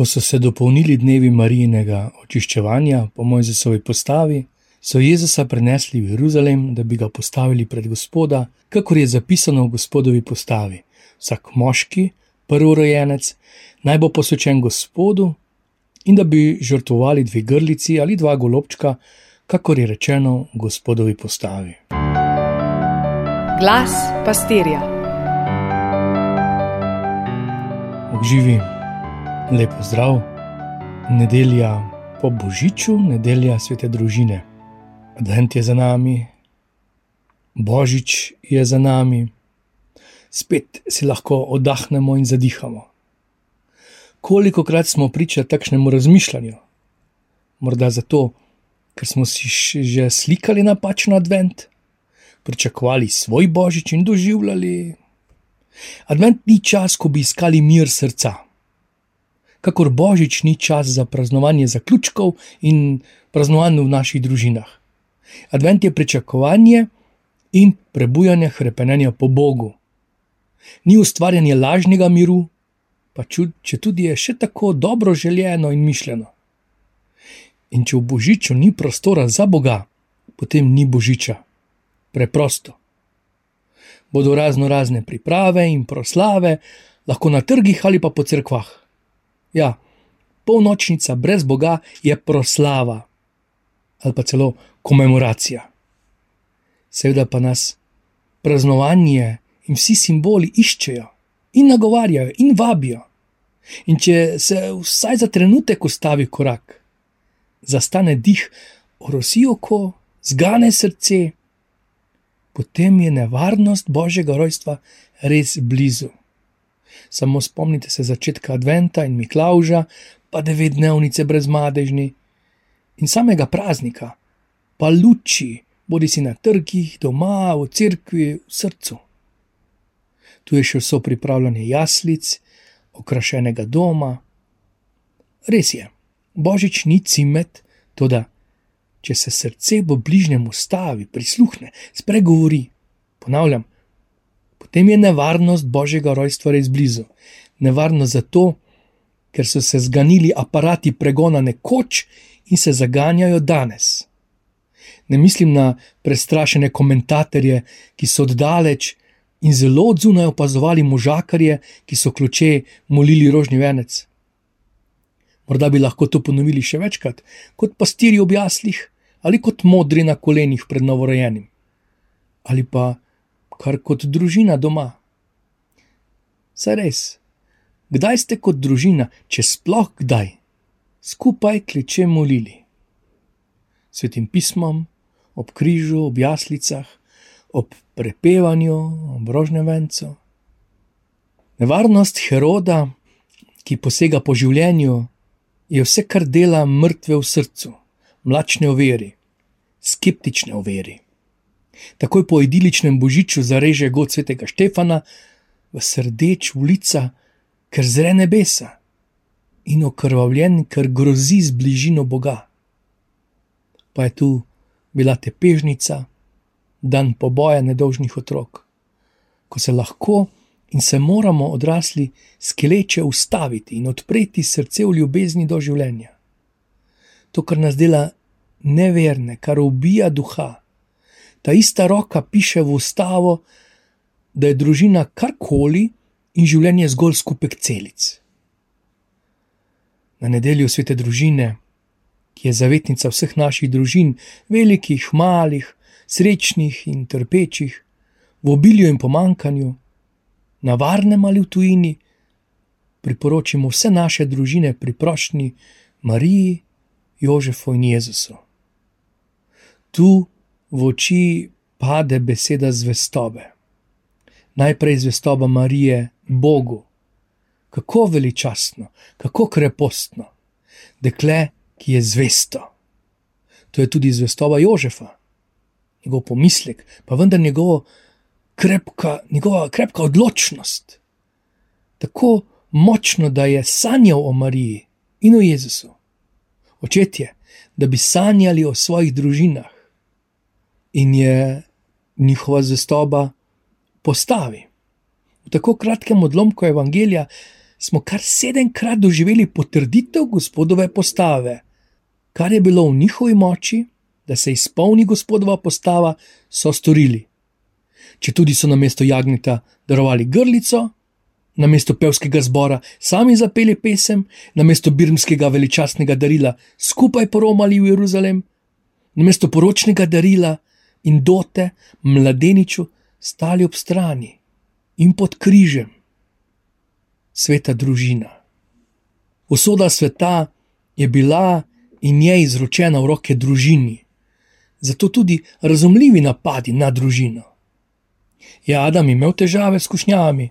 Ko so se dopolnili dnevi Marijinega očiščevanja po Mojzesovi postavi, so Jezusa prenesli v Jeruzalem, da bi ga postavili pred Gospoda, kakor je zapisano v Gospodovi postavi. Vsak moški, prvorojenec, naj bo posvečen Gospodu, in da bi žrtvovali dve grlici ali dva golobčka, kakor je rečeno v Gospodovi postavi. Glas pastirja. Živi, lepo zdrav, nedelja po Božiču, nedelja svete družine. Advent je za nami, Božič je za nami, spet si lahko oddahnemo in zadihamo. Koliko krat smo priča takšnemu razmišljanju? Morda zato, ker smo si že slikali napačen advent, pričakovali svoj božič in doživljali. Advent ni čas, ko bi iskali mir srca. Kakor božič ni čas za praznovanje zaključkov in praznovanje v naših družinah. Advent je pričakovanje in prebujanje hrepenenja po Bogu. Ni ustvarjanje lažnega miru, pa če tudi je še tako dobro željeno in mišljeno. In če v božiču ni prostora za Boga, potem ni božiča. Preprosto. Bodo razno razne priprave in proslave, lahko na trgih ali pa po cerkvah. Ja, polnočnica brez Boga je proslava ali pa celo komemoracija. Seveda pa nas praznovanje in vsi simboli iščejo in nagovarjajo in vabijo. In če se vsaj za trenutek ustavi korak, zastane dih, orosi oko, zgane srce, potem je nevarnost božjega rojstva res blizu. Samo spomnite se začetka Adventa in Miklauža, pa devet dnevnice brez madežni in samega praznika, pa luči, bodi si na trgih, doma, v cerkvi, v srcu. Tu je še vso pripravljanje jaslic, okrašenega doma. Res je, božič ni cimet, tudi če se srce v bližnjem ustavi, prisluhne, spregovori. Ponavljam, potem je nevarnost božjega rojstva res blizu. Nevarno zato, ker so se zganili aparati pregona nekoč in se zaganjajo danes. Ne mislim na prestrašene komentatorje, ki so oddaleč in zelo odzunaj opazovali možakarje, ki so kloče molili rožni venec. Morda bi lahko to ponovili še večkrat, kot pastiri ob jaslih ali kot modri na kolenih pred novorojenim, ali pa kar kot družina doma. Saj res, kdaj ste kot družina, če sploh kdaj, skupaj kleče molili? Svetim pismom, ob križu, ob jaslicah, ob prepevanju, ob rožnem vencu. Nevarnost Heroda, ki posega po življenju, je vse, kar dela mrtve v srcu, mlačne v veri, skeptične v veri. Takoj po idiličnem božiču zareže god svetega Štefana v srdeč ulica, ker zre nebesa in okrvavljen, ker grozi z bližino Boga. Pa je tu bila tepežnica, dan poboja nedolžnih otrok, ko se lahko in se moramo odrasli skeleče ustaviti in odpreti srce v ljubezni do življenja. To, kar nas dela neverne, kar ubija duha, ta ista roka piše v ustavo, da je družina karkoli in življenje zgolj skupek celic. Na nedeljo svete družine, ki je zavetnica vseh naših družin, velikih, malih, srečnih in trpečih, v obilju in pomankanju, na varnem ali v tujini, priporočimo vse naše družine pri prošnji Mariji, Jožefu in Jezusu. Tu v oči pade beseda zvestobe. Najprej zvestoba Marije Bogu. Kako veličastno, kako krepostno, dekle, ki je zvesto. To je tudi zvestoba Jožefa njegov pomislek, pa vendar njegova krepka, njegova krepka odločnost. Tako močno, da je sanjal o Mariji in o Jezusu. Očetje, da bi sanjali o svojih družinah in je njihova zvestoba postavi. V tako kratkem odlomku evangelija smo kar sedemkrat doživeli potrditev gospodove postave. Kar je bilo v njihovi moči, da se izpolni gospodova postava, so storili. Če tudi so na mesto jagnjeta darovali grlico, na mesto pevskega zbora sami zapeli pesem, na mesto birmskega veličastnega darila skupaj poromali v Jeruzalem, na mesto poročnega darila in dote mladeniču stali ob strani in pod križem. Sveta družina. Usoda sveta je bila in je izročena v roke družini, zato tudi razumljivi napadi na družino. Je Adam imel težave s kušnjavami?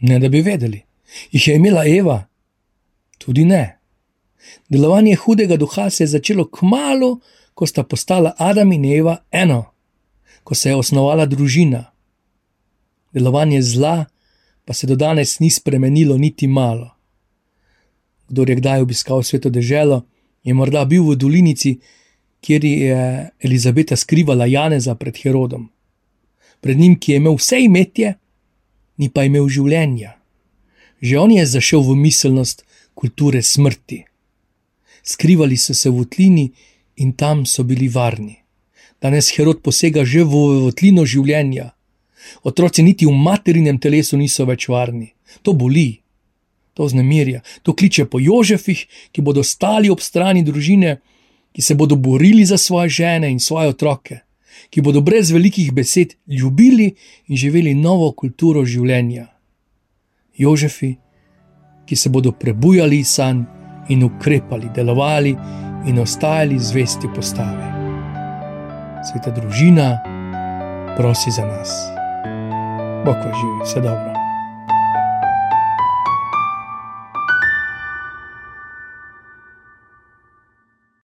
Ne, da bi vedeli. Jih je imela Eva? Tudi ne. Delovanje hudega duha se je začelo kmalo, ko sta postala Adam in Eva eno, ko se je osnovala družina. Delovanje zla pa se do danes ni spremenilo niti malo. Kdo je kdaj obiskal sveto deželo, je morda bil v dolinici, kjer je Elizabeta skrivala Janeza pred Herodom. Pred njim, ki je imel vse imetje, ni pa imel življenja. Že on je zašel v miselnost kulture smrti. Skrivali so se v tlini in tam so bili varni. Danes Herod posega že v tlino življenja. Otroci niti v materinem telesu niso več varni. To boli, to znemirja, to kliče po Jožefih, ki bodo stali ob strani družine, ki se bodo borili za svoje žene in svoje otroke ki bodo brez velikih besed ljubili in živeli novo kulturo življenja. Jožefi, ki se bodo prebujali iz sanj in ukrepali, delovali in ostajali zvesti postave. Sveta družina, prosi za nas. Bog živi, vse dobro.